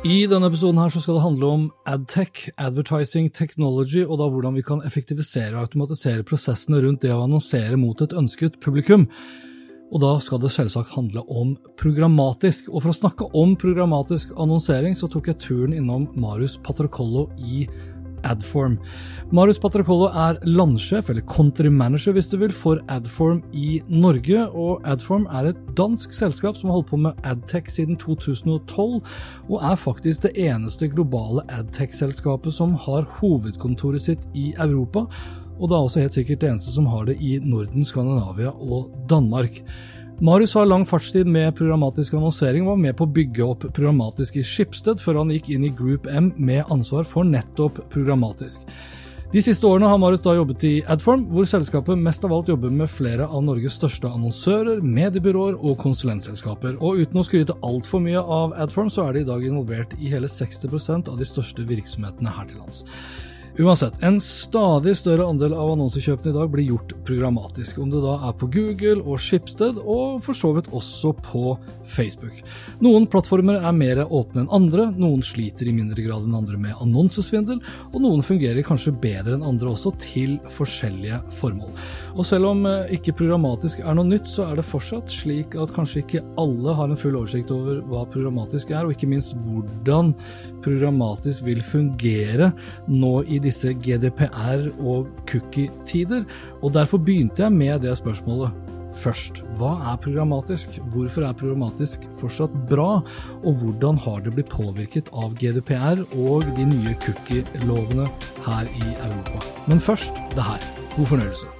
I denne episoden her så skal det handle om adtech, advertising technology, og da hvordan vi kan effektivisere og automatisere prosessene rundt det å annonsere mot et ønsket publikum. Og da skal det selvsagt handle om programmatisk. Og for å snakke om programmatisk annonsering, så tok jeg turen innom Marius Patracollo i Adform. Marius Patracollo er landsjef, eller country manager hvis du vil, for Adform i Norge. Og Adform er et dansk selskap som har holdt på med adtech siden 2012, og er faktisk det eneste globale adtech-selskapet som har hovedkontoret sitt i Europa. Og det er også helt sikkert det eneste som har det i Norden, Skandinavia og Danmark. Marius har lang fartstid med programmatisk annonsering og var med på å bygge opp programmatisk i Skipsted, før han gikk inn i Group M med ansvar for nettopp programmatisk. De siste årene har Marius da jobbet i Adform, hvor selskapet mest av alt jobber med flere av Norges største annonsører, mediebyråer og konsulentselskaper. Og uten å skryte altfor mye av Adform, så er de i dag involvert i hele 60% av de største virksomhetene her til lands. Uansett, en stadig større andel av annonsekjøpene i dag blir gjort programmatisk, om det da er på Google og Schibsted, og for så vidt også på Facebook. Noen plattformer er mer åpne enn andre, noen sliter i mindre grad enn andre med annonsesvindel, og noen fungerer kanskje bedre enn andre også, til forskjellige formål. Og selv om eh, ikke programmatisk er noe nytt, så er det fortsatt slik at kanskje ikke alle har en full oversikt over hva programmatisk er, og ikke minst hvordan programmatisk vil fungere nå i disse GDPR- og cookie-tider, og derfor begynte jeg med det spørsmålet først. Hva er programmatisk? Hvorfor er programmatisk fortsatt bra? Og hvordan har det blitt påvirket av GDPR og de nye cookie-lovene her i Europa? Men først det her. God fornøyelse.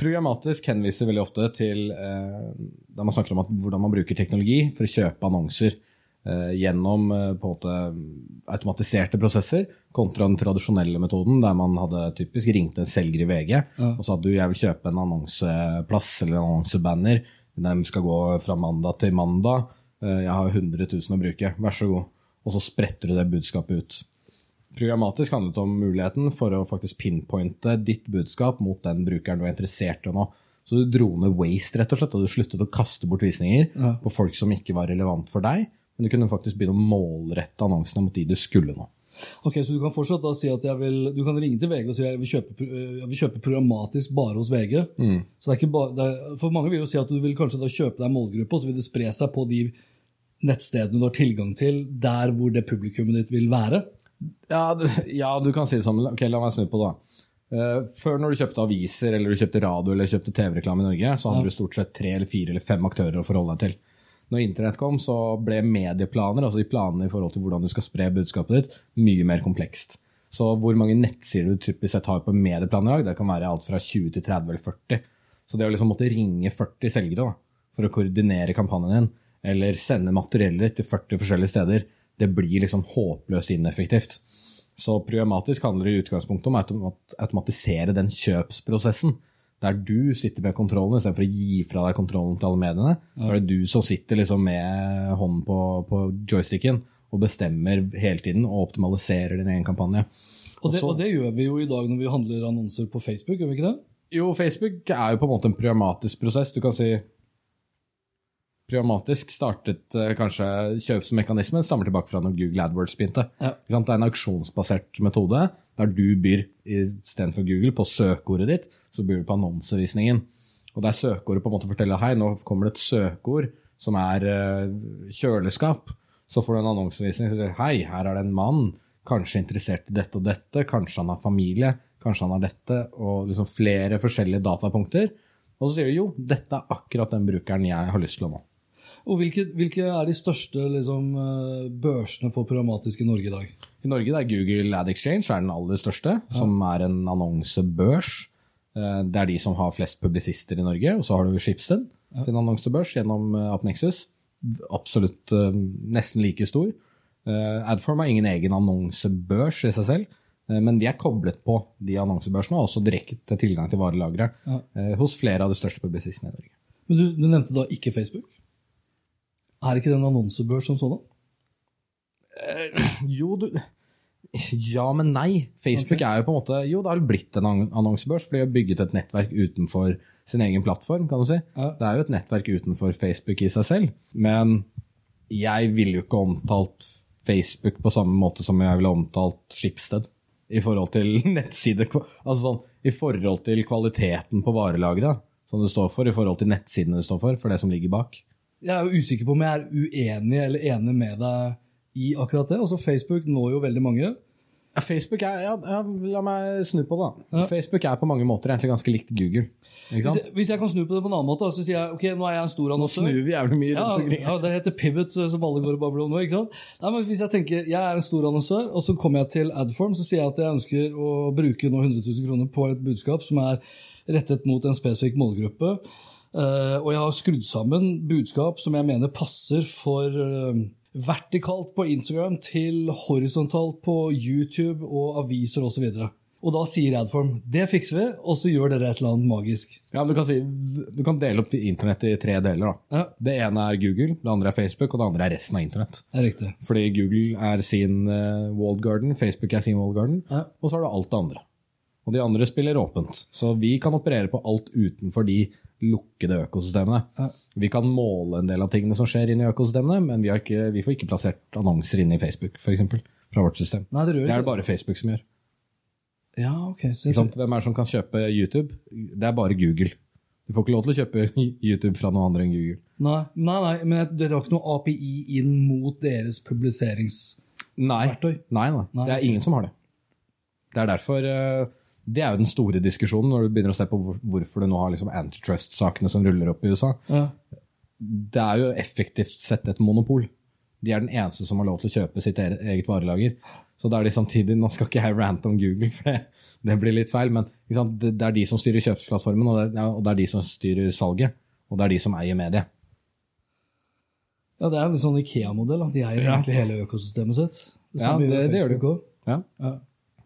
Programmatisk henviser veldig ofte til eh, da man snakker om at, hvordan man bruker teknologi for å kjøpe annonser eh, gjennom eh, på en måte automatiserte prosesser, kontra den tradisjonelle metoden der man hadde typisk ringt en selger i VG Ja. og sa at du, jeg vil kjøpe en annonseplass eller en annonsebanner. Den skal gå fra mandag til mandag. Eh, jeg har 100 000 å bruke, vær så god. Og så spretter du det budskapet ut. Programmatisk handlet om muligheten for å faktisk pinpointe ditt budskap mot den brukeren du er interessert i nå. Så du dro ned waste, rett og slett, og du sluttet å kaste bort visninger Ja. på folk som ikke var relevant for deg. Men du kunne faktisk begynne å målrette annonsene mot de du skulle nå. Ok, Så du kan fortsatt da si at jeg vil, du kan ringe til VG og si at jeg vil kjøpe, jeg vil kjøpe programmatisk bare hos VG. Så det er ikke bare, er, For mange vil jo si at du vil kanskje da kjøpe deg en målgruppe, og så vil det spre seg på de nettstedene du har tilgang til, der hvor det publikummet ditt vil være. Ja, ja, du kan si det sånn. Ok, la meg snu på det. Eh, før når du kjøpte aviser eller du kjøpte radio eller kjøpte TV-reklame i Norge, så hadde Ja. du stort sett tre eller fire eller fem aktører å forholde deg til. Når internett kom, så ble medieplaner, altså de planene i forhold til hvordan du skal spre budskapet ditt, mye mer komplekst. Så hvor mange nettsider du typisk sett har på medieplan i dag, det kan være alt fra 20 til 30 eller 40. Så det å liksom måtte ringe 40 selgere da, for å koordinere kampanjen din, eller sende materiellet til 40 forskjellige steder, det blir liksom håpløst ineffektivt. Så programmatisk handler det i utgangspunktet om å automatisere den kjøpsprosessen. Der du sitter med kontrollen istedenfor å gi fra deg kontrollen til alle mediene. Så er det du som sitter liksom med hånden på, på joysticken og bestemmer hele tiden og optimaliserer din egen kampanje. Og det, og det gjør vi jo i dag når vi handler annonser på Facebook, gjør vi ikke det? Jo, Facebook er jo på en måte en programmatisk prosess. Du kan si Programmatisk startet eh, kanskje kjøpsmekanismen stammer tilbake fra når Google AdWords begynte. Ja. Det er en auksjonsbasert metode der du byr istedenfor Google på søkeordet ditt, så byr du på annonsevisningen. Og der søkeordet på en måte forteller hei, nå kommer det et søkeord som er eh, kjøleskap. Så får du en annonsevisning som sier hei, her er det en mann, kanskje interessert i dette og dette, kanskje han har familie, kanskje han har dette, og liksom flere forskjellige datapunkter. Og så sier du jo, dette er akkurat den brukeren jeg har lyst til å nå. Og hvilke, hvilke er de største liksom, eh, børsene for programmatisk i Norge i dag? I Norge det er Google Ad Exchange er den aller største, som er en annonsebørs. Eh, Det er de som har flest publisister i Norge. Og så har du Schibsted sin annonsebørs gjennom eh, Apnexus. Absolutt nesten like stor. Adform har ingen egen annonsebørs i seg selv, men vi er koblet på de annonsebørsene og også direkte tilgang til varelagre Ja. hos flere av de største publisistene i Norge. Men du, du nevnte da ikke Facebook. Er ikke det en annonsebørs som sådan? Jo, du Ja, men nei. Facebook er jo på en måte Jo, det har blitt en annonsebørs, for de har bygget et nettverk utenfor sin egen plattform, kan du si. Ja. Det er jo et nettverk utenfor Facebook i seg selv. Men jeg ville jo ikke omtalt Facebook på samme måte som jeg ville omtalt Skipsted. I forhold til nettside Altså sånn i forhold til kvaliteten på varelageret som det står for, i forhold til nettsidene det står for, for det som ligger bak. Jeg er jo usikker på om jeg er uenig eller enig med deg i akkurat det. Altså Facebook når jo veldig mange. Ja, Facebook er, ja, ja, La meg snu på det. da. Ja. Facebook er på mange måter egentlig ganske likt Google. Ikke Hvis jeg, hvis jeg kan snu på det på en annen måte, så sier jeg ok, nå er jeg en stor Nå snur vi jævlig mye Ja, rundt omkring. ja, det heter pivot, som alle går og babler om nå. ikke sant? Nei, men Hvis jeg tenker jeg er en stor annonsør, og så kommer jeg til Adform, så sier jeg at jeg ønsker å bruke nå 100 000 kroner på et budskap som er rettet mot en spesifikk målgruppe. Eh, og jeg har skrudd sammen budskap som jeg mener passer for eh, vertikalt på Instagram til horisontalt på YouTube og aviser osv. Og da sier Adform det fikser vi, og så gjør dere et eller annet magisk. Ja, du, kan si, du kan dele opp internett i tre deler. Ja, Det ene er Google, det andre er Facebook, og det andre er resten av internett. det er riktig. Fordi Google er sin uh, walled garden, Facebook er sin walled garden, Ja. og så har du alt det andre. Og de andre spiller åpent. Så vi kan operere på alt utenfor de lukkede økosystemene. Vi kan måle en del av tingene som skjer inne i økosystemene, men vi, har ikke, vi får ikke plassert annonser inne i Facebook, f.eks. Fra vårt system. Nei, det Det er det bare Facebook som gjør. Ja, ok. Så Ikke sant? Hvem er det som kan kjøpe YouTube? Det er bare Google. Du får ikke lov til å kjøpe YouTube fra noen andre enn Google. Nei, nei, nei men det var ikke noe API inn mot deres publiseringsverktøy? Nei, nei, nei. Det er ingen som har det. Det er derfor eh, Det er jo den store diskusjonen når du begynner å se på hvorfor du nå har liksom antitrust-sakene som ruller opp i USA. Ja. Det er jo effektivt sett et monopol. De er den eneste som har lov til å kjøpe sitt eget varelager. Så da er de samtidig Nå skal ikke jeg rante om Google, for det, det blir litt feil, men? Det, det er de som styrer kjøpsplattformen, og det, og det er de som styrer salget. Og det er de som eier mediet. ja, det er en sånn Ikea-modell. De eier egentlig hele økosystemet sitt. Det Ja, det- det gjør de. Ja. Ja.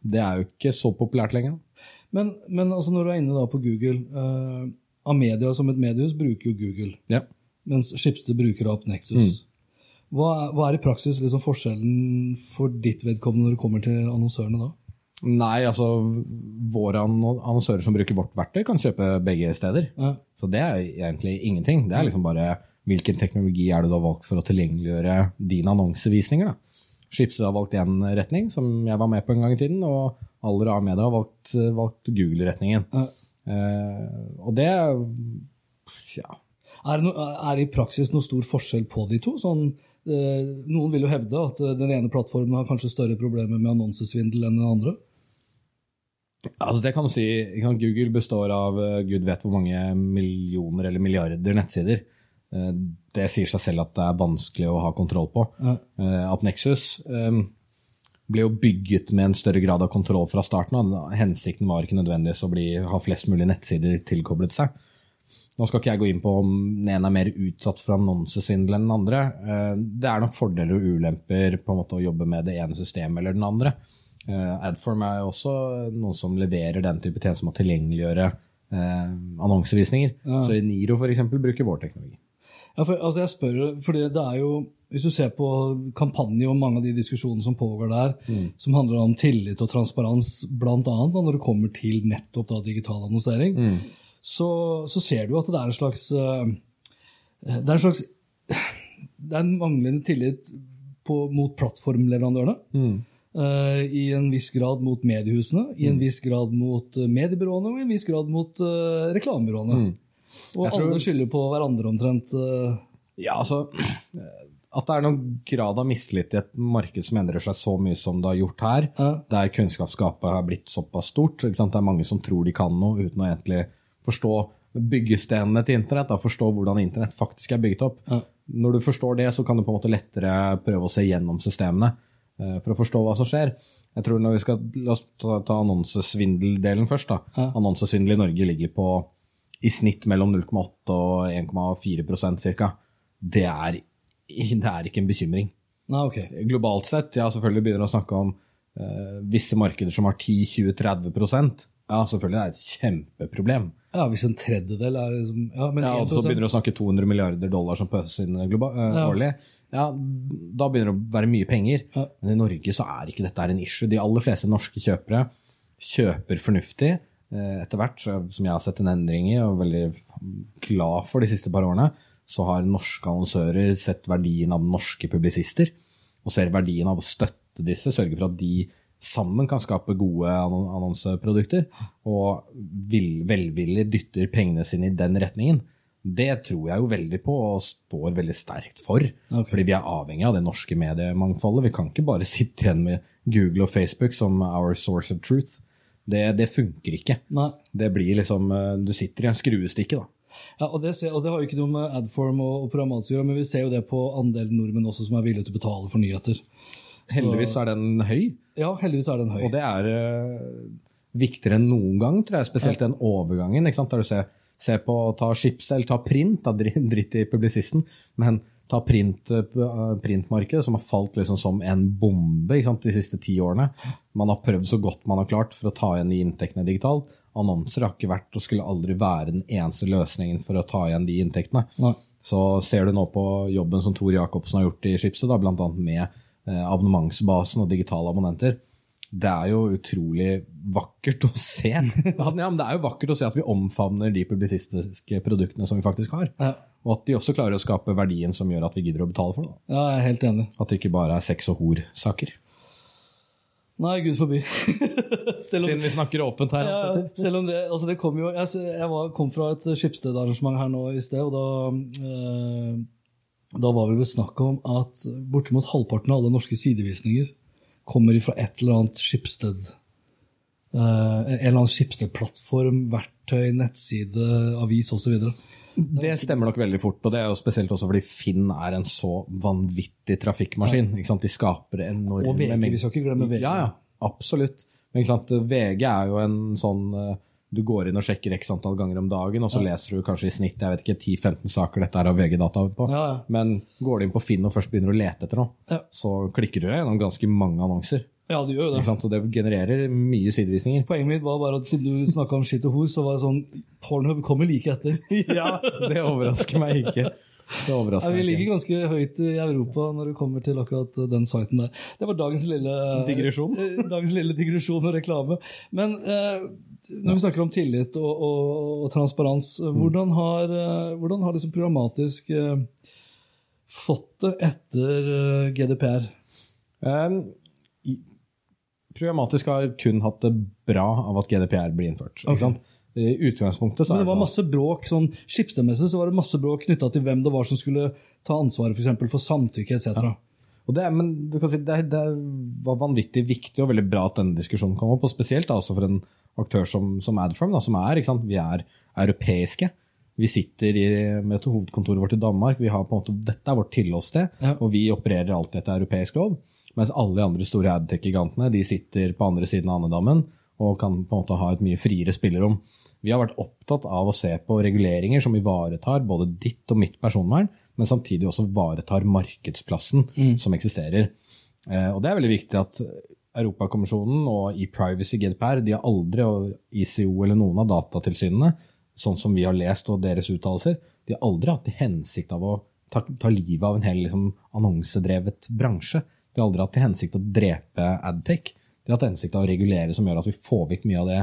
Det er jo ikke så populært lenger. Men, men altså når du er inne på Google eh, Amedia som et mediehus bruker jo Google, Ja. mens Schibsted bruker opp Nexus. Mm. Hva, hva er i praksis liksom forskjellen for ditt vedkommende når det kommer til annonsørene da? Nei, altså våre annonsører som bruker vårt verktøy, kan kjøpe begge steder. Ja. Så det er egentlig ingenting. Det er liksom bare hvilken teknologi er det du har valgt for å tilgjengeliggjøre dine annonsevisninger. da. Schibsted har valgt én retning, som jeg var med på en gang i tiden, og Aller A Media har valgt, valgt Google-retningen. Ja. Eh, og det ja. Er, no, er det i praksis noe stor forskjell på de to? Sånn, eh, noen vil jo hevde at eh, den ene plattformen har kanskje større problemer med annonsesvindel enn den andre. Altså det kan du si, Google består av eh, gud vet hvor mange millioner eller milliarder nettsider. Eh, Det sier seg selv at det er vanskelig å ha kontroll på. Ja. Eh, AppNexus eh, ble jo bygget med en større grad av kontroll fra starten av. Hensikten var ikke nødvendigvis å bli, ha flest mulig nettsider tilkoblet seg. Nå skal ikke jeg gå inn på om den ene er mer utsatt for annonsesvindel enn den andre. Det er nok fordeler og ulemper på en måte å jobbe med det ene systemet eller den andre. Adform er jo også noen som leverer den type tjenester med å tilgjengeliggjøre annonsevisninger. annonsevisninger. Så Niro f.eks. bruker vår teknologi. Ja, for, altså jeg spør, fordi det er jo, Hvis du ser på kampanje og mange av de diskusjonene som pågår der, som handler om tillit og transparens, bl.a. når det kommer til nettopp da, digital annonsering, så, så ser du at det er en slags eh, Det er en slags det er en manglende tillit på, mot plattformleverandørene. eh, I en viss grad mot mediehusene, i en viss grad mot eh, mediebyråene og i en viss grad mot uh, reklamebyråene. Og tror- alle skylder på hverandre omtrent. eh, Ja, altså At det er noen grad av mistillit i et marked som endrer seg så mye som det har gjort her, Ja. der kunnskapsgapet har blitt såpass stort. Det er mange som tror de kan noe uten å egentlig forstå byggestenene til internett, da, forstå hvordan internett faktisk er bygget opp. Ja. Når du forstår det, så kan du på en måte lettere prøve å se gjennom systemene eh, for å forstå hva som skjer. Jeg tror når vi skal, La oss ta, ta annonsesvindeldelen først. da. Ja. Annonsesvindel i Norge ligger på i snitt mellom 0,8 og 1,4% ca. Det, er- det er ikke en bekymring. Nei, ok. Globalt sett, ja, selvfølgelig begynner å snakke om uh, visse markeder som har 10-20-30% Ja, selvfølgelig det er et kjempeproblem. Ja, hvis en tredjedel er liksom Ja, men Ja, og så begynner du å snakke 200 milliarder dollar som pøses inn eh, Ja. årlig. Ja, da begynner det å være mye penger. Ja. Men i Norge så er ikke dette en issue. De aller fleste norske kjøpere kjøper fornuftig. Eh, Etter hvert, som jeg har sett en endring i, og er veldig glad for de siste par årene, så har norske annonsører sett verdien av norske publisister, og ser verdien av å støtte disse, sørge for at de sammen kan skape gode annonseprodukter, og velvillig dytter pengene sine i den retningen. Det tror jeg jo veldig på og står veldig sterkt for. Okay. Fordi vi er avhengig av det norske mediemangfoldet. Vi kan ikke bare sitte igjen med Google og Facebook som our source of truth. Det, det funker ikke. Nei. Det blir liksom eh, Du sitter i en skruestikke, da. Ja, og det, ser, og det har jo ikke noe med Adform og, og programmatisk å gjøre, men vi ser jo det på andelen nordmenn også som er villige til å betale for nyheter. Heldigvis er den høy, Ja, heldigvis er den høy. og det er uh, viktigere enn noen gang, tror jeg. Spesielt den overgangen. ikke sant? Der du ser, ser på Ta Schibsted, ta print, da, dritt i publisisten, men ta print, eh, printmarkedet, som har falt liksom som en bombe sant, de siste ti årene. Man har prøvd så godt man har klart for å ta igjen de inntektene digitalt. Annonser har ikke vært og skulle aldri være den eneste løsningen for å ta igjen de inntektene. Nei. Så ser du nå på jobben som Tor Jacobsen har gjort i Schibsted, bl.a. med eh, abonnementsbasen og digitale abonnenter. Det er jo utrolig vakkert å se. Ja, men det er jo vakkert å se at vi omfavner de publisistiske produktene som vi faktisk har. Og at de også klarer å skape verdien som gjør at vi gidder å betale for det. ja, jeg er helt enig. At det ikke bare er sex og hor-saker. Nei, gud forby. Selv om, Siden vi snakker åpent her. ja, selv om det, altså det kom jo Jeg, jeg var, kom fra et skipsstedarrangement her nå i sted, og da eh, Da var det vel snakk om at bortimot halvparten av alle norske sidevisninger kommer fra et eller annet skipssted. eh, En eller annen Schibsted-plattform, verktøy, nettside, avis osv. Det stemmer nok veldig fort, og det er jo spesielt også fordi Finn er en så vanvittig trafikkmaskin. De skaper enorme Og VG, vi skal ikke glemme VG. Ja, ja, absolutt. Men? VG er jo en sånn eh, Du går inn og sjekker x antall ganger om dagen, og så leser du kanskje i snitt jeg vet ikke, 10-15 saker dette er av VG-data på. Ja, ja. Men går du inn på Finn og først begynner å lete etter noe, Ja. så klikker du deg gjennom ganske mange annonser. Ja, det gjør jo Ikke det. sant? Og det genererer mye sidevisninger. Poenget mitt var bare at siden du snakka om shit og hos, så var det sånn Pornhub kommer like etter. Ja, det overrasker meg ikke. Det Ja, overrasker vi meg ligger ganske høyt i Europa når det kommer til akkurat den siten der. Det var dagens lille Digresjon. eh, Dagens lille digresjon og reklame. Men eh, når vi snakker om tillit og, og, og transparens, Mm. hvordan har, eh, hvordan har liksom programmatisk eh, fått det etter eh, GDPR? Um, Programmatisk har kun hatt det bra av at GDPR blir innført. Ikke sant? I utgangspunktet så Men det var sånn- masse bråk, sånn skipsstemmessig så var det masse bråk knytta til hvem det var som skulle ta ansvaret for, eksempel, for samtykke etc. Og det, er- men du kan si, det, det var vanvittig viktig og veldig bra at denne diskusjonen kom opp, og spesielt da, også for en aktør som, som Adform, da, som er, ikke sant? vi er europeiske. Vi sitter i, med et hovedkontoret vårt i Danmark. Vi har på en måte, dette er vårt tilholdssted, Ja. og vi opererer alltid etter europeisk lov. Mens alle de andre store adtech-gigantene de sitter på andre siden av andedammen og kan på en måte ha et mye friere spillerom. Vi har vært opptatt av å se på reguleringer som ivaretar både ditt og mitt personvern, men samtidig også ivaretar markedsplassen som eksisterer. Eh, og det er veldig viktig at Europakommisjonen og e-privacy GDPR de har aldri, og ICO eller noen av datatilsynene, sånn som vi har lest og deres uttalelser, de har aldri hatt til hensikt av å ta, ta livet av en hel liksom, annonsedrevet bransje. De har aldri hatt til hensikt å drepe Adtech. De har hatt hensikt å regulere som gjør at vi får vekk mye av det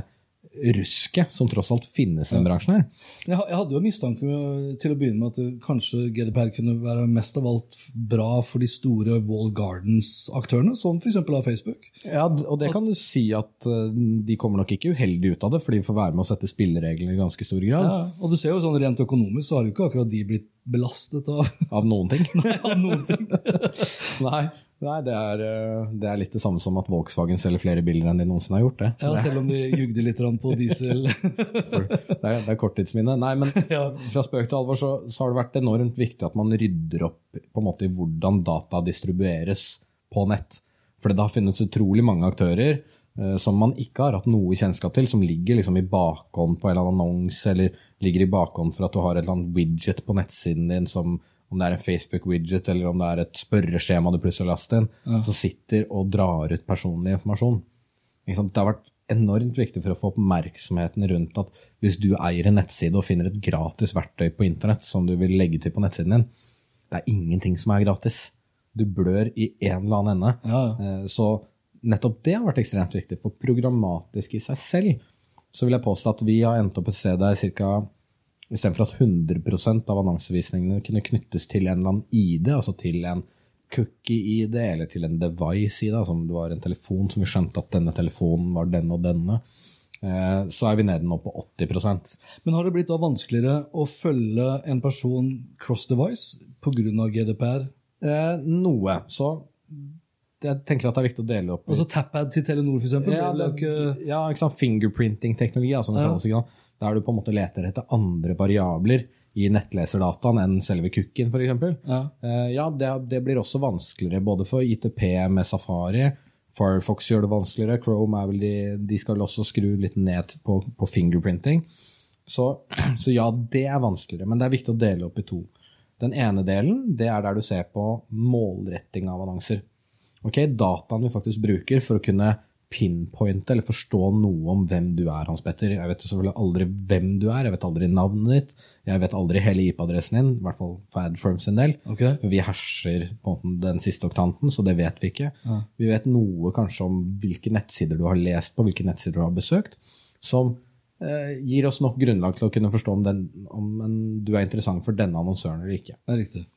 rusket som tross alt finnes i den bransjen her. Jeg, jeg hadde jo en mistanke til å begynne med at kanskje GDPR kunne være mest av alt bra for de store Wall Gardens-aktørene, som f.eks. av Facebook. Ja, og det kan du si at eh, de kommer nok ikke uheldig ut av det, for de får være med å sette spillereglene i ganske stor grad. Ja, og du ser jo sånn Rent økonomisk så har jo ikke akkurat de blitt belastet av, Av noen ting. av noen ting. nei, nei det, er, eh, det er litt det samme som at Volkswagen selger flere biler enn de noensinne har gjort. det. Ja, Selv om de jugde litt på diesel. For det, er, det er korttidsminne. Nei, men fra spøk til alvor så, så har det vært enormt viktig at man rydder opp på en måte i hvordan data distribueres på nett. For det har funnet utrolig mange aktører eh, som man ikke har hatt noe kjennskap til, som ligger liksom i bakhånd på en eller annen annonse, eller ligger i bakhånd for at du har et eller annet widget på nettsiden din som om det er en Facebook-widget eller om det er et spørreskjema du plutselig har lastet inn, som sitter og drar ut personlig informasjon. Det har vært enormt viktig for å få oppmerksomheten rundt at hvis du eier en nettside og finner et gratis verktøy på internett som du vil legge til på nettsiden din, det er ingenting som er gratis. Du blør i en eller annen ende. Ja, ja. Så nettopp det har vært ekstremt viktig. For programmatisk i seg selv så vil jeg påstå at vi har endt opp et sted der ca. Istedenfor at 100% av annonsevisningene kunne knyttes til en eller annen ID, altså til en cookie-ID eller til en device-ID, altså om det var en telefon som vi skjønte at denne telefonen var denne og denne, eh, så er vi nede nå på 80% Men har det blitt da vanskeligere å følge en person cross-device pga. GDPR? eh, Noe. Så jeg tenker at det er viktig å dele opp. Altså Tappad til Telenor, f.eks.? Ja, Ja, ja, ikke sant? Fingerprinting-teknologi, altså, Ja. kalles, der du på en måte leter etter andre variabler i nettleserdataen enn selve Kukken, f.eks. Ja. uh, ja, det, det blir også vanskeligere, både for ITP med Safari. Firefox gjør det vanskeligere. Chrome er vel de, de skal også skru litt ned på, på fingerprinting. Så, så ja, det er vanskeligere, men det er viktig å dele opp i to. Den ene delen det er der du ser på målretting av annonser. Ok, Dataen vi faktisk bruker for å kunne pinpointe eller forstå noe om hvem du er, Hans Petter. Jeg vet jo selvfølgelig aldri hvem du er, jeg vet aldri navnet ditt, jeg vet aldri hele IP-adressen din, i hvert fall for Adfirms sin del. Okay. Vi herser på en måte den siste oktanten, så det vet vi ikke. Vi vet noe kanskje om hvilke nettsider du har lest på, hvilke nettsider du har besøkt, som eh, gir oss nok grunnlag til å kunne forstå om, den, om en, du er interessant for denne annonsøren eller ikke. Det er riktig.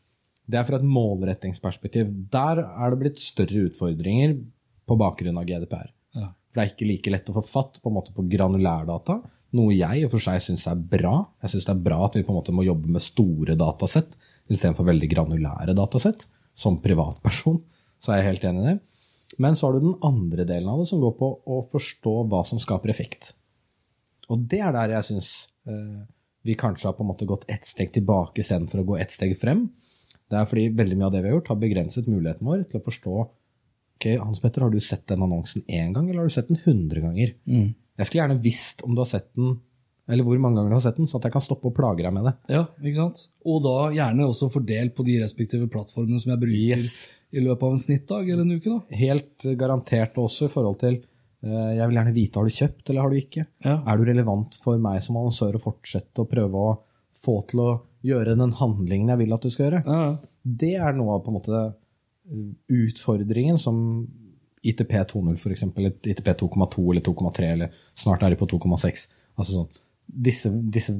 Det er fra et målrettingsperspektiv. Der er det blitt større utfordringer på bakgrunn av GDPR. Ja. For det er ikke like lett å få fatt på, en måte, på granulærdata, noe jeg og for seg syns er bra. Jeg syns det er bra at vi på en måte må jobbe med store datasett istedenfor veldig granulære datasett. Som privatperson så er jeg helt enig i det. Men så har du den andre delen av det, som går på å forstå hva som skaper effekt. Og det er der jeg syns eh, vi kanskje har på en måte gått ett steg tilbake istedenfor å gå ett steg frem. Det er fordi veldig mye av det vi har gjort, har begrenset muligheten vår til å forstå ok, Hans Petter, har du sett den annonsen én gang, eller har du sett den 100 ganger? Jeg skulle gjerne visst om du har sett den, eller hvor mange ganger du har sett den, sånn at jeg kan stoppe og plage deg med det. Ja, ikke sant? Og da gjerne også fordelt på de respektive plattformene som jeg bruker Yes. i løpet av en snittdag eller en uke. da. Helt garantert også i forhold til eh, jeg vil gjerne vite har du kjøpt eller har du ikke. Ja. Er du relevant for meg som annonsør å fortsette å prøve å få til å gjøre den handlingen jeg vil at du skal gjøre? Ja, Det er noe av på en måte uh, utfordringen som ITP 2.0 f.eks., eller ITP 2,2 eller 2,3, eller snart er de på 2,6. Altså sånn, disse, disse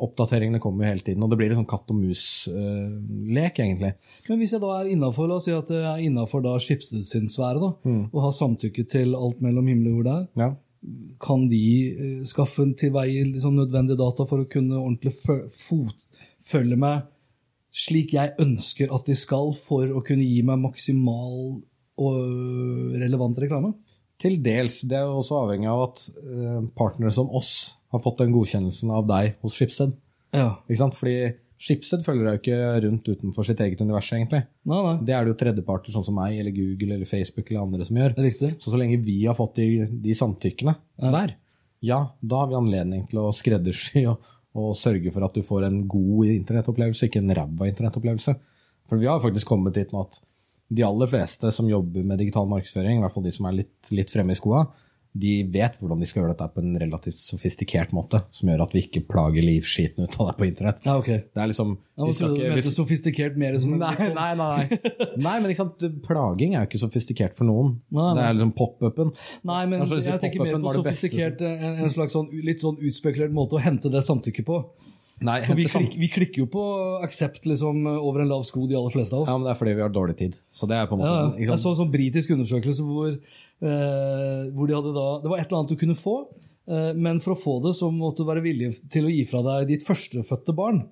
oppdateringene kommer jo hele tiden, og det blir en sånn katt og mus-lek, egentlig. Men hvis jeg da er innafor, la oss si at jeg er innafor Schibsted sin sfære, da, og har samtykke til alt mellom himmel og jord der, Ja. kan de uh, skaffe til veie liksom, nødvendige data for å kunne ordentlig fot, følge meg slik jeg ønsker at de skal, for å kunne gi meg maksimal og øh, relevant reklame? Til dels. Det er jo også avhengig av at eh, partnere som oss har fått den godkjennelsen av deg hos Schibsted. Ja. Ikke sant? Fordi Schibsted følger deg jo ikke rundt utenfor sitt eget univers, egentlig. Nei, nei. Det er det jo tredjeparter sånn som meg, eller Google, eller Facebook eller andre som gjør. Riktig. Så så lenge vi har fått de, de samtykkene der, ja, da har vi anledning til å skreddersy og, og sørge for at du får en god internettopplevelse, ikke en ræva internettopplevelse. For vi har faktisk kommet dit med at de aller fleste som jobber med digital markedsføring, i hvert fall de som er litt, litt fremme i skoa, de vet hvordan de skal gjøre dette på en relativt sofistikert måte, som gjør at vi ikke plager livskiten ut av deg på internett. Ja, ok. Det er liksom Ja, vi skal ikke- vi sofistikert mer som Nei, nei, nei. Nei, men ikke sant, plaging er jo ikke sofistikert for noen. Nei, nei. Det er liksom pop-upen. Nei, men jeg, jeg tenker mer på sofistikert, som... en, en slags sånn, litt sånn utspekulert måte å hente det samtykket på. Nei, vi, klik, vi klikker jo på aksept liksom, over en lav sko, de aller fleste av oss. Ja, men det er fordi vi har dårlig tid. Så det er på en måte Ja, jeg så en sånn britisk undersøkelse hvor, eh, hvor de hadde da Det var et eller annet du kunne få, eh, men for å få det så måtte du være villig til å gi fra deg ditt førstefødte barn.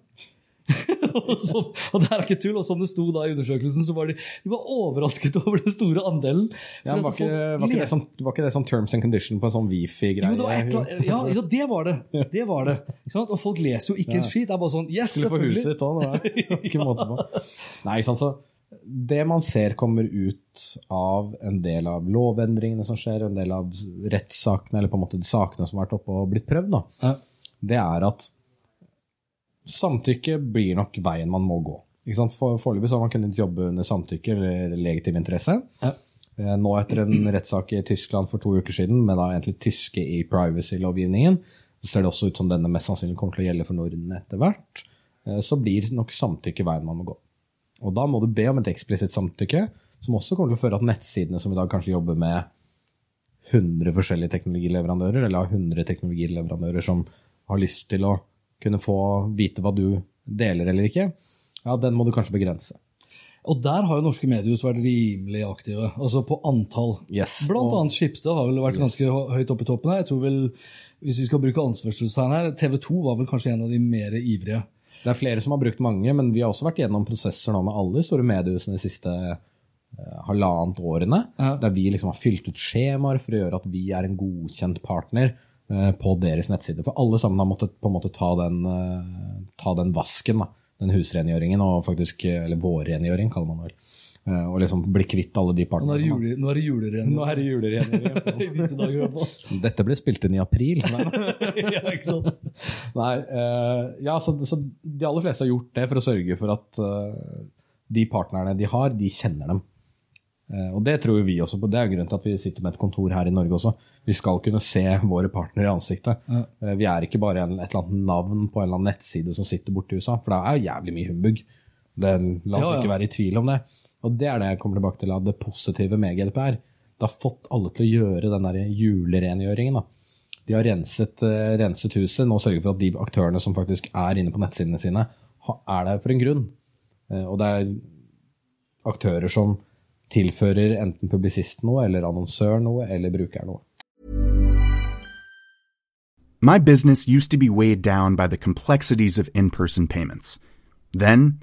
og, så, og det er ikke tull, og som det sto da i undersøkelsen, så var de, de var overrasket over den store andelen. Ja, var, ikke, var, ikke sånn, var ikke det sånn terms and condition på en sånn wifi-greie? jo, ja, ja, det var det. Det var det. Og folk leser jo ikke en skit. Det er bare sånn Yes, Skulle få huset selvfølgelig. ditt òg, det var ikke måte på. Nei, sånn så det man ser kommer ut av en del av lovendringene som skjer, en del av rettssakene, eller på en måte de sakene som har vært oppe og blitt prøvd, da, Ja. det er at samtykke blir nok veien man må gå. Ikke sant? For Foreløpig har man kunnet jobbe under samtykke eller legitim interesse. Ja. Eh, Nå etter en rettssak i Tyskland for to uker siden, med da egentlig tyske i privacy-lovgivningen, så ser det også ut som denne mest sannsynlig kommer til å gjelde for Norden etter hvert. Eh, Så blir nok samtykke veien man må gå. Og da må du be om et eksplisitt samtykke, som også kommer til å føre at nettsidene som i dag kanskje jobber med 100 forskjellige teknologileverandører, eller har 100 teknologileverandører som har lyst til å kunne få vite hva du deler eller ikke, ja, den må du kanskje begrense. Og der har jo norske mediehus vært rimelig aktive, altså på antall. Yes. Blant og- annet Skipstad har vel vært ganske høyt oppe i toppen her. Jeg tror vel, hvis vi skal bruke ansvarstegn her, TV 2 var vel kanskje en av de mer ivrige. Det er flere som har brukt mange, men vi har også vært gjennom prosesser nå med alle de store mediehusene de siste eh, halvannet årene, Ja. der vi liksom har fylt ut skjemaer for å gjøre at vi er en godkjent partner eh, på deres nettside. For alle sammen har måttet på en måte ta den, eh, ta den vasken, da. den husrengjøringen, og faktisk, eller vårrengjøring kaller man det vel. Eh, Og liksom bli kvitt alle de partene. Nå er det, juler har- jule, nå er det julerenn. Nå er det julerengjøring. I disse dager, i hvert fall. Dette ble spilt inn i april. Nei, ja, ikke sant? Nei eh, ja, så, så de aller fleste har gjort det for å sørge for at eh, de partnerne de har, de kjenner dem. Eh, og det tror vi også på. Det er grunnen til at vi sitter med et kontor her i Norge også. Vi skal kunne se våre partnere i ansiktet. Eh, vi er ikke bare en, et eller annet navn på en eller annen nettside som sitter borte i USA, for det er jo jævlig mye humbug. Det, la oss Ja, ja. ikke være i tvil om det. Og det er det jeg kommer tilbake til av det positive med GDPR. Det har fått alle til å gjøre den der julerengjøringen. da. De har renset, eh, renset huset, nå sørger for at de aktørene som faktisk er inne på nettsidene sine, er der for en grunn. Eh, Og det er aktører som tilfører enten publisist noe, eller annonsør noe, eller bruker noe. My business used to be weighed down by the complexities of in person payments. Then,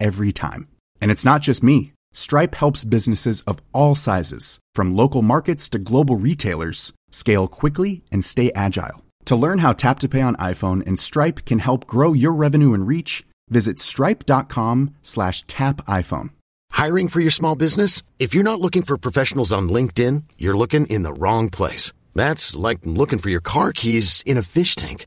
every time. And it's not just me. Stripe helps businesses of all sizes, from local markets to global retailers, scale quickly and stay agile. To learn how Tap to Pay on iPhone and Stripe can help grow your revenue and reach, visit stripe.com slash tap iPhone. Hiring for your small business? If you're not looking for professionals on LinkedIn, you're looking in the wrong place. That's like looking for your car keys in a fish tank.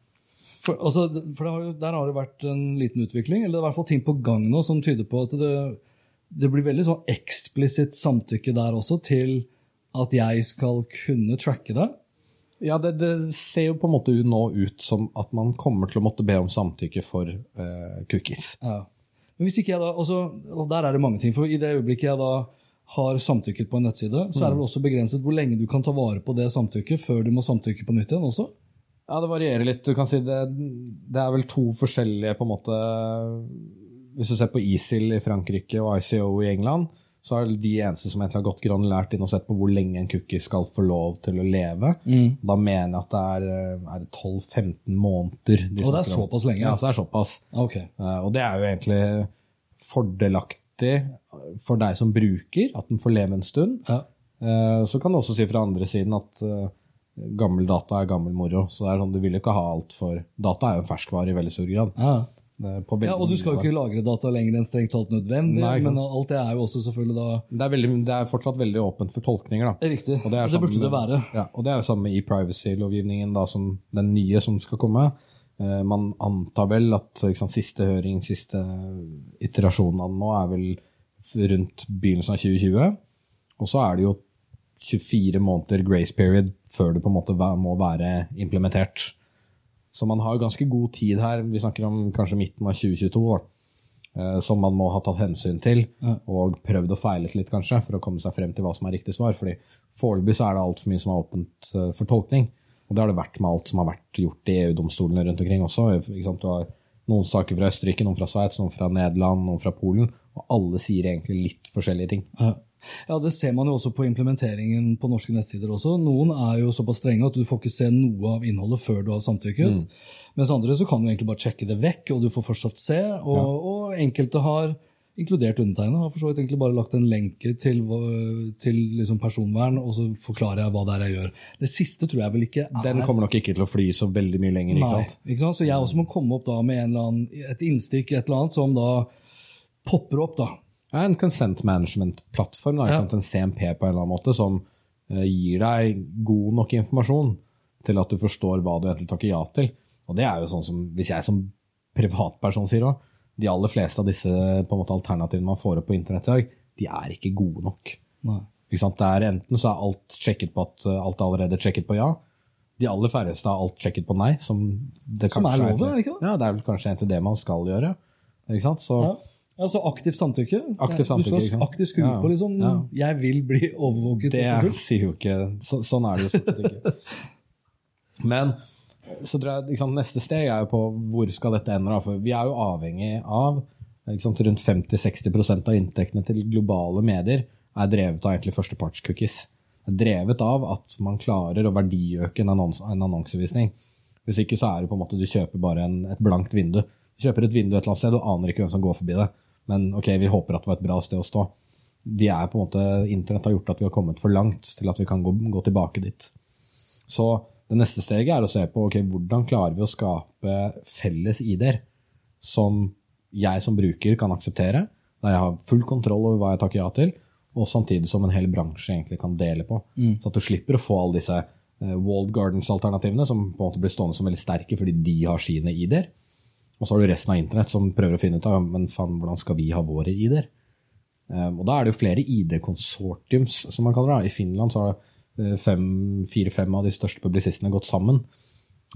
For, altså, for det har jo, der har det vært en liten utvikling, eller er i hvert fall ting på gang nå som tyder på at det, det blir veldig sånn eksplisitt samtykke der også til at jeg skal kunne tracke det. Ja, det, det ser jo på en måte nå ut som at man kommer til å måtte be om samtykke for eh, cookies. Ja. Men hvis ikke jeg da, også, og Der er det mange ting. for I det øyeblikket jeg da har samtykket på en nettside, så er det vel også begrenset hvor lenge du kan ta vare på det samtykket før du må samtykke på nytt igjen også? Ja, det varierer litt. Du kan si det, det er vel to forskjellige på en måte Hvis du ser på ISIL i Frankrike og ICO i England, så er det de eneste som egentlig har gått granulært inn og sett på hvor lenge en cookie skal få lov til å leve. Mm. Da mener jeg at det er, er 12-15 måneder. de Og det er såpass lenge? Ja, så det er såpass. Ok. Eh, Og det er jo egentlig fordelaktig for deg som bruker, at den får leve en stund. Ja. Eh, Så kan du også si fra andre siden at eh, gammel data er gammel moro. Så det er sånn, du vil jo ikke ha alt for Data er jo en ferskvare i veldig stor grad. Ja. På ja, Og du skal jo ikke lagre data lenger enn strengt talt nødvendig, Nei, men alt det er jo også selvfølgelig da det, er veldig, det er fortsatt veldig åpent for tolkninger, da. riktig. Og det, er det burde det være. Ja, og det er jo samme i privacy-lovgivningen, da, som den nye som skal komme. Eh, man antar vel at sant, siste høring, siste iterasjon av den nå, er vel rundt begynnelsen av 2020. Og så er det jo 24 måneder grace period før det på en måte må være implementert. Så man har ganske god tid her. Vi snakker om kanskje midten av 2022, da, eh, som man må ha tatt hensyn til. Og prøvd og feilet litt, kanskje, for å komme seg frem til hva som er riktig svar. fordi foreløpig er det altfor mye som er åpent eh, for tolkning. Og det har det vært med alt som har vært gjort i EU-domstolene rundt omkring også. Du har noen saker fra Østerrike, noen fra Sveits, noen fra Nederland, noen fra Polen. Og alle sier egentlig litt forskjellige ting. Ja. Ja, Det ser man jo også på implementeringen på norske nettsider. også. Noen er jo såpass strenge at du får ikke se noe av innholdet før du har samtykket. Mens andre så kan du egentlig bare sjekke det vekk, og du får fortsatt se. Og, og enkelte har, inkludert undertegnede, har for så vidt egentlig bare lagt en lenke til, til liksom personvern, og så forklarer jeg hva det er jeg gjør. Det siste tror jeg vel ikke er Den kommer nok ikke til å fly så veldig mye lenger. ikke Nei, sant? ikke sant? Så jeg også må komme opp da med annen, et innstikk et eller annet som da popper opp. da. Er en consent management-plattform, Ja. en CMP på en eller annen måte, som eh, gir deg god nok informasjon til at du forstår hva du egentlig takker ja til. Og det er jo sånn som, hvis jeg som privatperson sier òg, de aller fleste av disse måte, alternativene man får opp på internett i dag, de er ikke gode nok. Ikke sant? Er Enten så er alt sjekket på at eh, alt er allerede sjekket på ja. De aller færreste har alt sjekket på nei. Som, det Som er kanskje er det ikke det? Ja, det er vel kanskje egentlig det man skal gjøre. Ikke sant? Så, Ja. Altså aktivt samtykke. Aktivt samtykke, du skal aktivt skru på liksom ja. 'jeg vil bli overvåket'. Det sier jo ikke så, Sånn er det jo stort sett ikke. Men så tror jeg liksom, neste steg er jo på hvor skal dette ende. da, For vi er jo avhengig av liksom, Rundt 50-60% av inntektene til globale medier er drevet av egentlig førstepartscookies. Drevet av at man klarer å verdiøke en, annons en annonsevisning. Hvis ikke så er det på en måte du kjøper bare en, et blankt vindu. Kjøper et vindu et eller annet sted, du aner ikke hvem som går forbi det. Men ok, vi håper at det var et bra sted å stå. De er på en måte, Internett har gjort at vi har kommet for langt til at vi kan gå, gå tilbake dit. Så det neste steget er å se på ok, hvordan klarer vi å skape felles ID-er som jeg som bruker kan akseptere, der jeg har full kontroll over hva jeg takker ja til, og samtidig som en hel bransje egentlig kan dele på. Så at du slipper å få alle disse eh, walled gardens-alternativene som på en måte blir stående som veldig sterke fordi de har sine ID-er. Og så har du resten av internett som prøver å finne ut av men faen, hvordan skal vi ha våre ID-er. Um, og da er det jo flere ID-konsortiums, som man kaller det. I Finland så har fire-fem av de største publisistene gått sammen,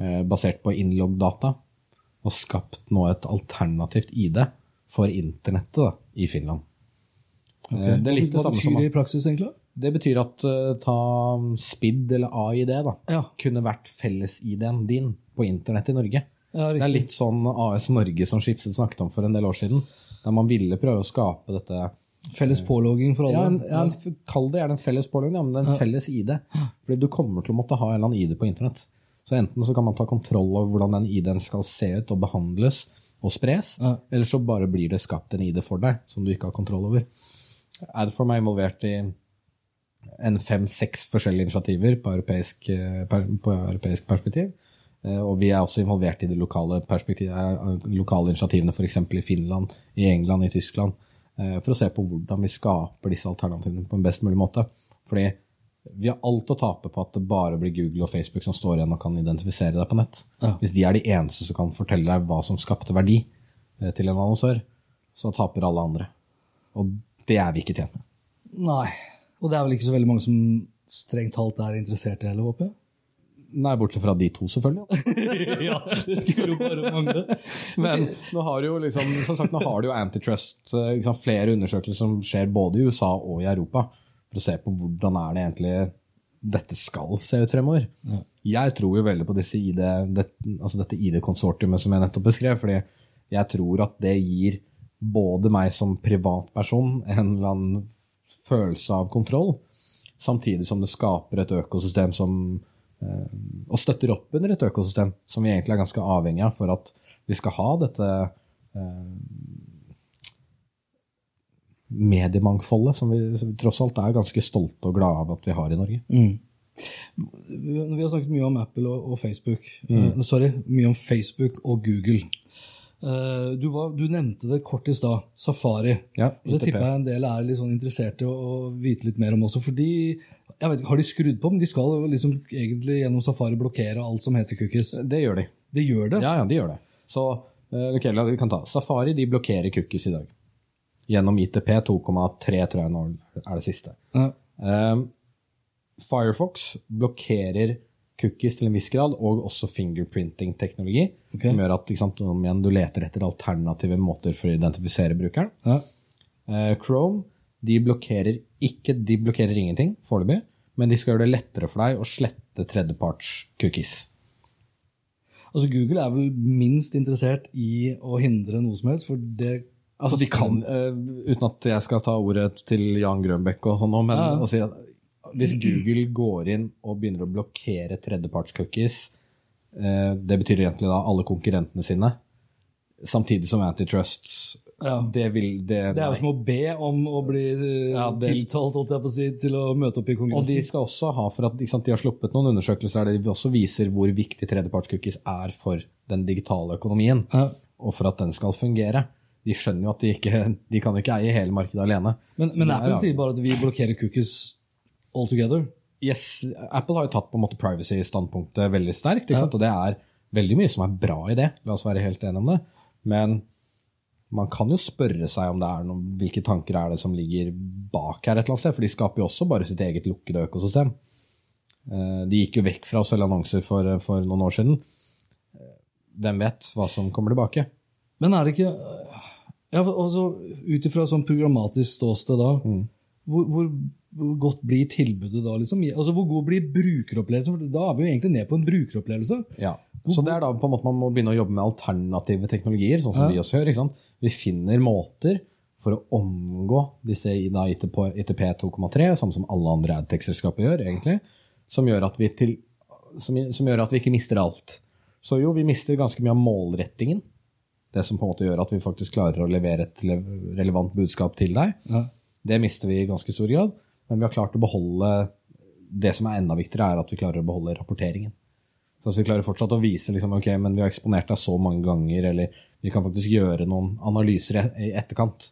eh, basert på innloggdata, og skapt nå et alternativt ID for internettet da, i Finland. Okay. Det er litt det Hva samme betyr som det i praksis, egentlig? Det betyr at eh, ta SPID eller AID da, Ja. kunne vært felles-ID-en din på internett i Norge. Ja, Det er litt sånn AS Norge som Schibsted snakket om for en del år siden, der man ville prøve å skape dette Felles pålogging for alle. ja, en, ja, en, Kall det gjerne en felles pålogging, men en felles ID. Fordi du kommer til å måtte ha en eller annen ID på internett. Så enten så kan man ta kontroll over hvordan den ID-en skal se ut og behandles og spres, eller så bare blir det skapt en ID for deg som du ikke har kontroll over. Adform er involvert i en fem-seks forskjellige initiativer på europeisk, eh, på europeisk perspektiv. Eh, Og vi er også involvert i de lokale, perspektivet, lokale initiativene, f.eks. i Finland, i England, i Tyskland, eh, for å se på hvordan vi skaper disse alternativene på en best mulig måte. Fordi vi har alt å tape på at det bare blir Google og Facebook som står igjen og kan identifisere deg på nett. Ja. Hvis de er de eneste som kan fortelle deg hva som skapte verdi eh, til en annonsør, så taper alle andre. Og det er vi ikke tjent med. Nei. Og det er vel ikke så veldig mange som strengt talt er interessert i heller, håper jeg? Nei, bortsett fra de to, selvfølgelig. ja, det skulle jo bare mangle. Men nå har du jo liksom, som sagt, nå har du jo antitrust, liksom, flere undersøkelser som skjer både i USA og i Europa, for å se på hvordan er det egentlig dette skal se ut fremover. Jeg tror jo veldig på ID, det, altså dette ID-konsortiumet som jeg nettopp beskrev, fordi jeg tror at det gir både meg som privatperson en eller annen følelse av kontroll, samtidig som det skaper et økosystem som og støtter opp under et økosystem som vi egentlig er ganske avhengig av for at vi skal ha dette eh, mediemangfoldet som vi, som vi tross alt er ganske stolte og glade av at vi har i Norge. Vi har snakket mye om Apple og, og Facebook. Mm. sorry, mye om Facebook og Google. Eh, du, var, du nevnte det kort i stad, Safari. Ja, det tipper jeg en del er litt sånn interessert i å vite litt mer om også. fordi jeg vet ikke, Har de skrudd på? Men de skal liksom egentlig gjennom Safari blokkere alt som heter cookies. Det gjør de. Det gjør det? Ja, ja, de gjør det. Så eh, ok, la- vi kan ta. Safari de blokkerer cookies i dag. Gjennom ITP 2,3 tror jeg nå er det siste. Ja. Um, Firefox blokkerer cookies til en viss grad, og også fingerprinting-teknologi. Okay. Som gjør at sant, om igjen, du leter etter alternative måter for å identifisere brukeren. Ja. Uh, Chrome de blokkerer ikke, de blokkerer ingenting foreløpig, men de skal gjøre det lettere for deg å slette tredjeparts-cookies. Altså Google er vel minst interessert i å hindre noe som helst, for det Altså, de kan, uh, uten at jeg skal ta ordet til Jan Grønbekk og sånn men Ja. å si at hvis Google går inn og begynner å blokkere tredjeparts-cookies, eh, det betyr egentlig da alle konkurrentene sine, samtidig som antitrust, Ja. det vil det, Det er jo som å be om å bli eh, Ja, det- tiltalt holdt jeg på å si, til å møte opp i Kongressen. Og de skal også ha, for at sant, de har sluppet noen undersøkelser der de også viser hvor viktig tredjeparts-cookies er for den digitale økonomien, Ja. og for at den skal fungere. De skjønner jo at de ikke de kan ikke eie hele markedet alene. Men, men Apple er sier bare at vi blokkerer cookies all together. Yes, Apple har jo tatt på en måte privacy-standpunktet veldig sterkt, og det er veldig mye som er bra i det. La oss være helt enige om det. Men man kan jo spørre seg om det er noen, hvilke tanker er det som ligger bak her et eller annet sted, for de skaper jo også bare sitt eget lukkede økosystem. Eh, De gikk jo vekk fra å selge annonser for, for noen år siden. Eh, Hvem vet hva som kommer tilbake? Men er det ikke ja, altså, Ut ifra sånn programmatisk ståsted da, Mm. hvor, hvor, hvor godt blir tilbudet da? liksom? Altså, Hvor god blir brukeropplevelsen? For Da er vi jo egentlig ned på en brukeropplevelse. Ja. Så det er da på en måte man må begynne å jobbe med alternative teknologier, sånn som Ja. vi også gjør. ikke sant? Vi finner måter for å omgå disse i da ITP, ITP 2,3, sånn som alle andre adtech-selskaper gjør, egentlig, som gjør, at vi til, som, som gjør at vi ikke mister alt. Så jo, vi mister ganske mye av målrettingen. Det som på en måte gjør at vi faktisk klarer å levere et relevant budskap til deg. Ja. Det mister vi i ganske stor grad, men vi har klart å beholde Det som er enda viktigere, er at vi klarer å beholde rapporteringen. Så vi klarer fortsatt å vise liksom, ok, men vi har eksponert deg så mange ganger, eller vi kan faktisk gjøre noen analyser i- etterkant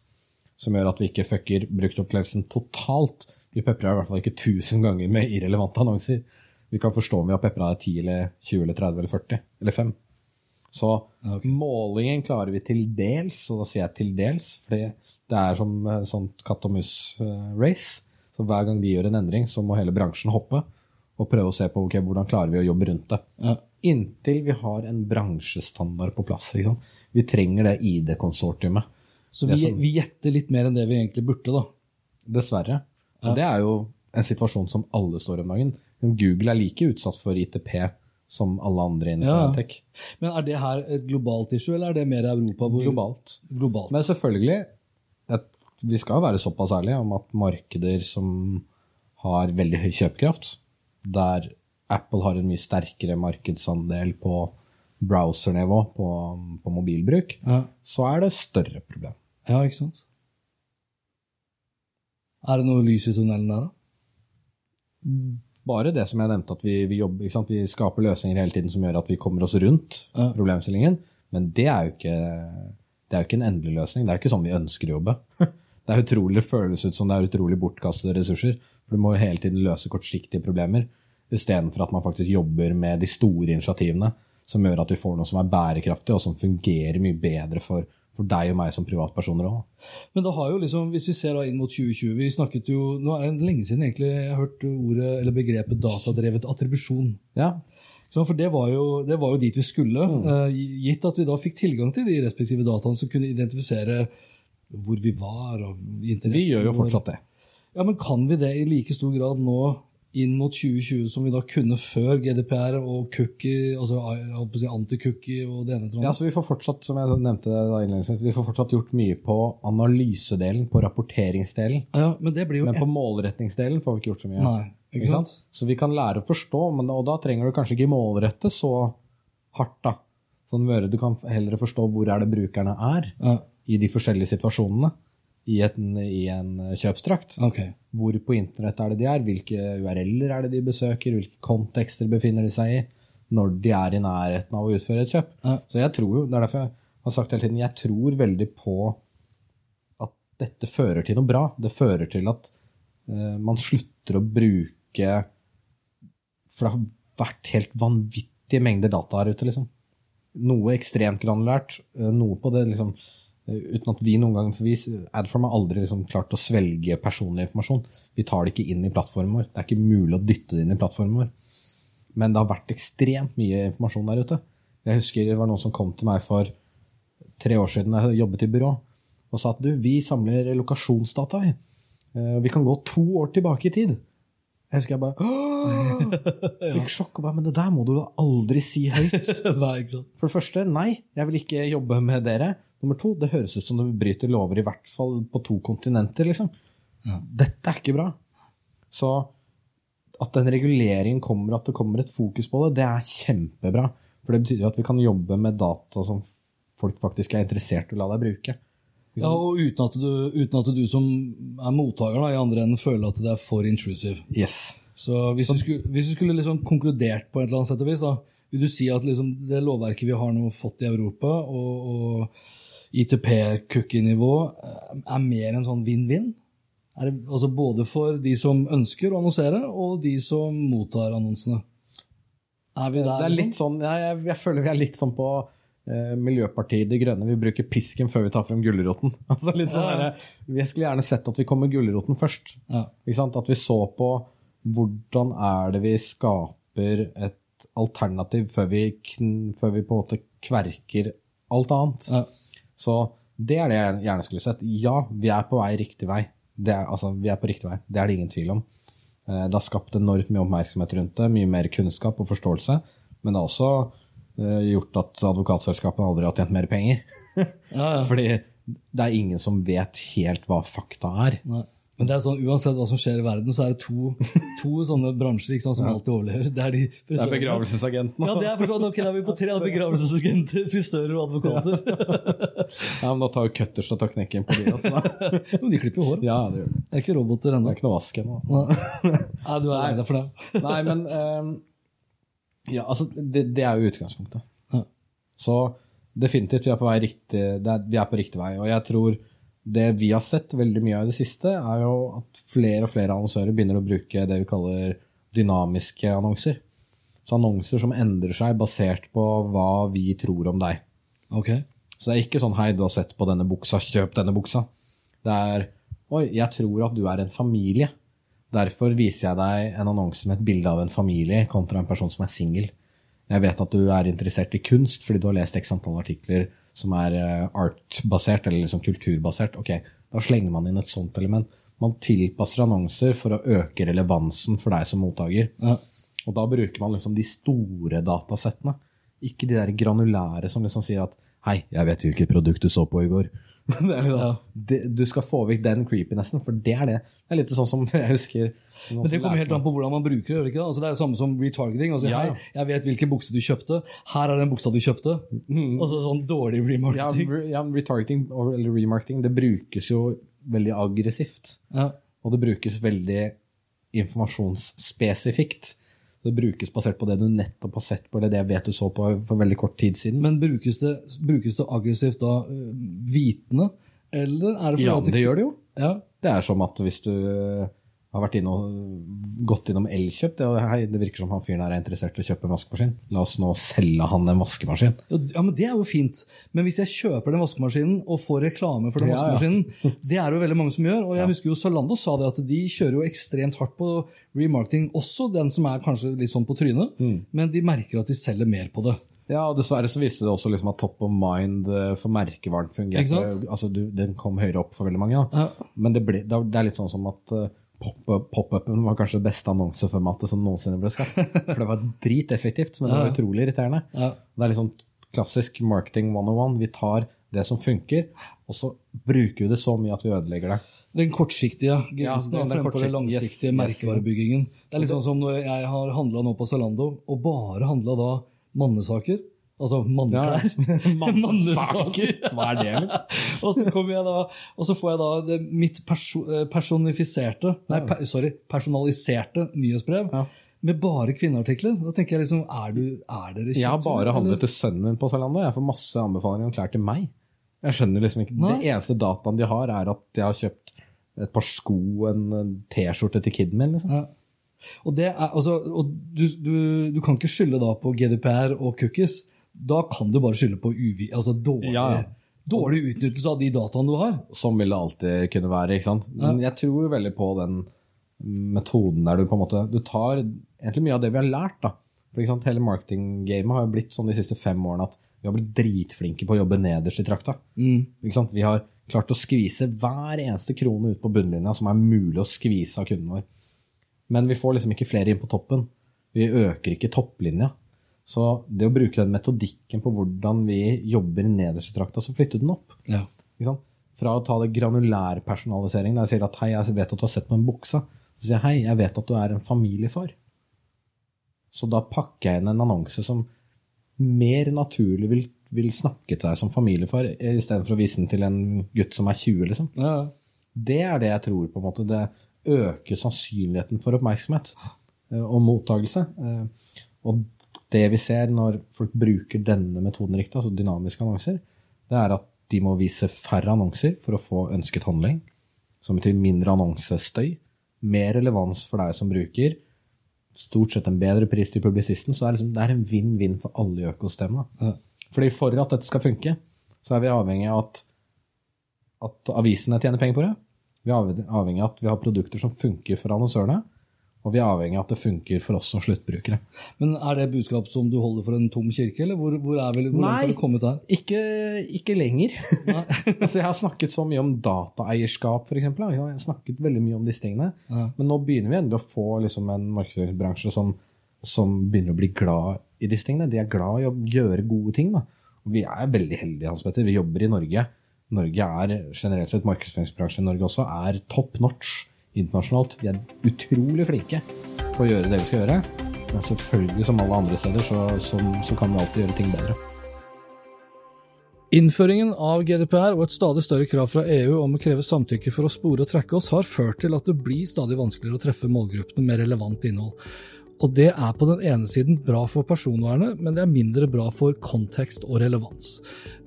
som gjør at vi ikke fucker bruktopplevelsen totalt. Vi peprer i hvert fall ikke 1000 ganger med irrelevante annonser. Vi kan forstå om vi har pepra deg 10 eller 20 eller 30 eller 40 eller 5. Så okay. målingen klarer vi til dels, og da sier jeg til dels, fordi det er som eh, sånt katt og mus-race. Så hver gang de gjør en endring, så må hele bransjen hoppe og prøve å se på okay, hvordan klarer vi å jobbe rundt det. Ja. Inntil vi har en bransjestandard på plass. Vi trenger det ID-konsortiumet. Så vi, som- vi gjetter litt mer enn det vi egentlig burde, da. Dessverre. Og det er jo en situasjon som alle står om dagen. Google er like utsatt for ITP som alle andre innenfor Ja. tech. Men er det her et globalt issue, eller er det mer Europa? Hvor, Globalt. Globalt. Men selvfølgelig, et, vi skal være såpass ærlige om at markeder som har veldig høy kjøpekraft, der Apple har en mye sterkere markedsandel på browsernivå på, på mobilbruk, ja. så er det større problem. ja, ikke sant? Er det noe lys i tunnelen der, da? Bare det som jeg nevnte, at vi, vi, jobber, ikke sant? vi skaper løsninger hele tiden som gjør at vi kommer oss rundt Ja. problemstillingen, men det er jo ikke, det er jo ikke en endelig løsning. Det er jo ikke sånn vi ønsker å jobbe. Det er utrolig, det føles ut som det er utrolig bortkastede ressurser. For du må jo hele tiden løse kortsiktige problemer, istedenfor at man faktisk jobber med de store initiativene som gjør at vi får noe som er bærekraftig, og som fungerer mye bedre for, for deg og meg som privatpersoner òg. Men da har jo liksom, hvis vi ser da inn mot 2020 Vi snakket jo, Nå er det lenge siden egentlig jeg har hørt ordet, eller begrepet datadrevet attribusjon. Ja, for det var, jo, det var jo dit vi skulle, Mm. eh, gitt at vi da fikk tilgang til de respektive dataene som kunne identifisere hvor vi var og interessen Vi gjør jo fortsatt det. Ja, men kan vi det i like stor grad nå inn mot 2020 som vi da kunne før GDPR og cookie, altså anti-cookie og det ene Ja, så vi får fortsatt, som jeg nevnte da innledningsvis, vi får fortsatt gjort mye på analysedelen, på rapporteringsdelen. Ja, men det blir jo Men på målretningsdelen får vi ikke gjort så mye. Nei, ikke sant? Så vi kan lære å forstå, men, og da trenger du kanskje ikke målrette så hardt, da. Sånn Møre, du kan heller forstå hvor er det brukerne er Ja, i de forskjellige situasjonene i, et, i en kjøpstrakt. Okay. Hvor på internett er det de er, hvilke URL-er er det de besøker, hvilke kontekster befinner de seg i, når de er i nærheten av å utføre et kjøp. Ja. Så jeg tror jo, det er derfor jeg har sagt hele tiden, jeg tror veldig på at dette fører til noe bra. Det fører til at uh, man slutter å bruke For det har vært helt vanvittige mengder data her ute, liksom. Noe ekstremt granulært, eh, noe på det liksom Uten at vi noen gang for vi, Adform har aldri liksom klart å svelge personlig informasjon. Vi tar det ikke inn i plattformen vår. Det er ikke mulig å dytte det inn i plattformen vår. Men det har vært ekstremt mye informasjon der ute. Jeg husker det var noen som kom til meg for tre år siden jeg jobbet i byrå, og sa at du, vi samler lokasjonsdata. vi. Eh, Vi kan gå to år tilbake i tid. Jeg husker jeg bare «Åh!» Fikk sjokk. og bare, Men det der må du da aldri si høyt. Nei, ikke sant? For det første, nei, jeg vil ikke jobbe med dere. Nummer to, det høres ut som du bryter lover i hvert fall på to kontinenter, liksom. Dette er ikke bra. Så at den reguleringen kommer, at det kommer et fokus på det, det er kjempebra. For det betyr at vi kan jobbe med data som folk faktisk er interessert i å la deg bruke. Ja, og uten at, du, uten at du som er mottaker da, i andre enden føler at det er for intrusive. Yes. Så hvis du skulle, hvis du skulle liksom konkludert på et eller annet sett og vis, da, vil du si at liksom det lovverket vi har nå fått i Europa, og, og ITP-cookie-nivå, eh, er mer en sånn vinn-vinn? Altså både for de som ønsker å annonsere, og de som mottar annonsene? Er vi der? Det er litt liksom? sånn, jeg, jeg, jeg føler vi er litt sånn på eh, Miljøpartiet De Grønne. Vi bruker pisken før vi tar frem gulroten. Altså litt sånn Ja, der, Vi skulle gjerne sett at vi kom med gulroten først. Ja. At vi så på hvordan er det vi skaper et alternativ før vi, før vi på en måte kverker alt annet. Ja. Så det er det jeg gjerne skulle sett. Ja, vi er på vei riktig vei. Det er, altså, vi er på riktig vei. Det er det ingen tvil om. Eh, Det har skapt enormt mye oppmerksomhet rundt det, mye mer kunnskap og forståelse. Men det har også eh, gjort at advokatselskapene aldri har tjent mer penger. Ja, ja. Fordi det er ingen som vet helt hva fakta er. Nei. Men det er sånn, uansett hva som skjer i verden, så er det to, to sånne bransjer sant, som alltid overlever. Det er de Det er begravelsesagentene. Ja, det er forstått. Ok, da er vi på tre begravelsesagenter, frisører og advokater. Ja, men da tar jo cutters og tar knekken på de. Altså. Men de klipper jo hår. Ja, det gjør de. Det er ikke roboter Det er ikke noe vask ennå. Nei, du er lei deg for det. Nei, men um, Ja, altså, det, det er jo utgangspunktet. Ja. Så definitivt, vi er på vei riktig, er, vi er på riktig vei. Og jeg tror det vi har sett veldig mye av i det siste, er jo at flere og flere annonsører begynner å bruke det vi kaller dynamiske annonser. Så annonser som endrer seg basert på hva vi tror om deg. Okay. Så det er ikke sånn 'hei, du har sett på denne buksa, kjøp denne buksa'. Det er 'oi, jeg tror at du er en familie'. Derfor viser jeg deg en annonse med et bilde av en familie kontra en person som er singel. Jeg vet at du er interessert i kunst fordi du har lest x antall artikler som er eh, art-basert eller liksom kulturbasert. Ok, da slenger man inn et sånt element. Man tilpasser annonser for å øke relevansen for deg som mottaker. Ja. Og da bruker man liksom de store datasettene. Ikke de der granulære som liksom sier at Hei, jeg vet hvilket produkt du så på i går. det du skal få vekk den creepinessen, for det er det. Det er litt sånn som jeg husker Men det kommer helt an på hvordan man bruker det. det det? Altså, det er det samme som retargeting. Altså, Ja, hei, jeg vet hvilken bukse du kjøpte. Her er den buksa du kjøpte. Altså sånn dårlig remarketing. re- ja, retargeting eller remarketing, det brukes jo veldig aggressivt. Ja. Og det brukes veldig informasjonsspesifikt. Det brukes basert på det du nettopp har sett på, eller det jeg vet du så på for veldig kort tid siden. Men brukes det, brukes det aggressivt da øh, vitende? Eller er det fordi ja, at det gjør det jo. Ja. Det er som at hvis du har vært inne og gått innom Elkjøp. Det, hei, det virker som han fyren her er interessert i å kjøpe en vaskemaskin. La oss nå selge han en vaskemaskin. Ja, men Det er jo fint. Men hvis jeg kjøper den vaskemaskinen og får reklame for den Ja, ja. vaskemaskinen, det er jo veldig mange som gjør. Og jeg husker jo Zalando sa det at de kjører jo ekstremt hardt på remarketing, også den som er kanskje litt sånn på trynet, Mm. men de merker at de selger mer på det. Ja, og dessverre så viste det også liksom at top of mind eh, for merkevaren fungerte. Altså, du, den kom høyere opp for veldig mange. Ja. Men det, ble, det er- litt sånn som at eh, pop-upen var kanskje det beste annonseformatet som noensinne ble skapt. For det var driteffektivt, men det var utrolig irriterende. Ja. Det er litt sånn klassisk marketing 101. Vi tar det som funker, og så bruker vi det så mye at vi ødelegger det. Den kortsiktige gevinsten ja, fremfor den langsiktige yes, merkevarebyggingen. Det er litt sånn som når jeg har handla nå på Zalando, og bare handla da mannesaker. Altså manneklær. Mannesaker. Hva er det, liksom? og så kommer jeg da, og så får jeg da det, mitt perso eh, personifiserte, nei, per, sorry, personaliserte nyhetsbrev Ja. med bare kvinneartikler. Da tenker jeg liksom, er, du, er dere Jeg har bare handlet til sønnen min på Zalando. Jeg får masse anbefalinger om klær til meg. Jeg skjønner liksom ikke, Nei. Det eneste dataen de har, er at jeg har kjøpt et par sko og en T-skjorte til kiden min. liksom. Ja. Og, det er, altså, og du, du, du kan ikke skylde da på GDPR og cookies. Da kan du bare skylde på uvi, altså dårlig, Ja, ja. dårlig utnyttelse av de dataene du har. Som vil det alltid kunne være. ikke sant? Men jeg tror jo veldig på den metoden der du på en måte Du tar egentlig mye av det vi har lært. da. For ikke sant, Hele marketinggamet har jo blitt sånn de siste fem årene at vi har blitt dritflinke på å jobbe nederst i trakta. Ikke sant? Vi har klart å skvise hver eneste krone ut på bunnlinja som er mulig å skvise av kunden vår. Men vi får liksom ikke flere inn på toppen. Vi øker ikke topplinja. Så det å bruke den metodikken på hvordan vi jobber i nederste trakta, så flytte den opp. Ja. Fra å ta det granulærpersonaliseringen, der jeg sier at hei, jeg vet at du har sett på en buksa, så sier jeg hei, jeg vet at du er en familiefar. Så da pakker jeg inn en annonse som mer naturlig vil, vil snakke til deg som familiefar, istedenfor å vise den til en gutt som er 20, liksom. Ja. Det er det jeg tror på en måte. Det øker sannsynligheten for oppmerksomhet eh, og mottagelse. Eh, Og det vi ser når folk bruker denne metoden riktig, altså dynamiske annonser, det er at de må vise færre annonser for å få ønsket handling, som betyr mindre annonsestøy, mer relevans for deg som bruker, stort sett en bedre pris til publisisten, så det er, liksom, det er en vinn-vinn for alle i økosystemet. Fordi for at dette skal funke, så er vi avhengig av at, at avisene tjener penger på det. Vi er avhengig av at vi har produkter som funker for annonsørene, og vi er avhengig av at det funker for oss som sluttbrukere. Men er det budskap som du holder for en tom kirke, eller hvor, hvor er vel, hvor Nei, har du kommet der? Ikke, ikke lenger. altså, jeg har snakket så mye om dataeierskap, f.eks. Jeg har snakket veldig mye om disse tingene. Ja. Men nå begynner vi endelig å få liksom, en markedsbransje som, som begynner å bli glad i disse tingene. De er glad i å gjøre gode ting. Da. Og vi er veldig heldige, Hans Petter. Vi jobber i Norge. Norge er generelt sett, markedsføringsbransjen i Norge også, er top notch internasjonalt. Vi er utrolig flinke på å gjøre det vi skal gjøre. Men selvfølgelig, som alle andre steder, så, så, så kan vi alltid gjøre ting bedre. Innføringen av GDPR og et stadig større krav fra EU om å kreve samtykke for å spore og trekke oss, har ført til at det blir stadig vanskeligere å treffe målgruppene med relevant innhold. Og det er på den ene siden bra for personvernet, men det er mindre bra for kontekst og relevans.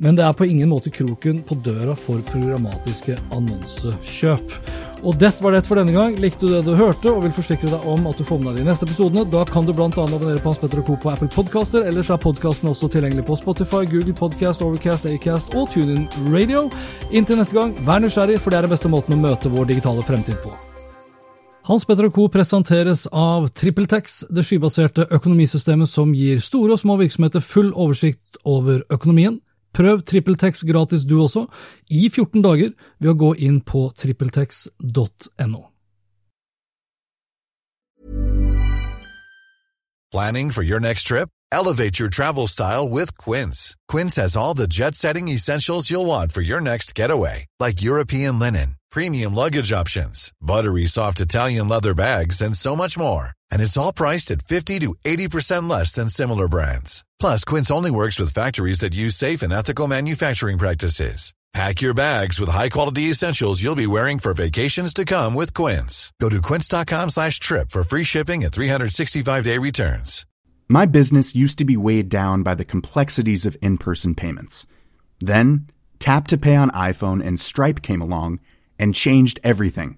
Men det er på ingen måte kroken på døra for programmatiske annonsekjøp. Og det var det for denne gang. Likte du det du hørte og vil forsikre deg om at du får med deg de neste episodene, da kan du bl.a. abonnere på Hans Petter og Co. på Apple Podcaster. Ellers er podkasten også tilgjengelig på Spotify, Google Podcast, Overcast, Acast og TuneIn Radio. Inntil neste gang, vær nysgjerrig, for det er den beste måten å møte vår digitale fremtid på. Hans Petter og Co. presenteres av TrippelTex, det skybaserte økonomisystemet som gir store og små virksomheter full oversikt over økonomien. Prøv TrippelTex gratis du også, i 14 dager, ved å gå inn på trippeltex.no. Planning for your next trip? Elevate your travel style with Quince. Quince has all the jet setting essentials you'll want for your next getaway, like European linen, premium luggage options, buttery soft Italian leather bags, and so much more. And it's all priced at 50 to 80% less than similar brands. Plus, Quince only works with factories that use safe and ethical manufacturing practices. Pack your bags with high-quality essentials you'll be wearing for vacations to come with Quince. Go to quince.com slash trip for free shipping and 365-day returns. My business used to be weighed down by the complexities of in person payments. Then, Tap to Pay on iPhone and Stripe came along and changed everything.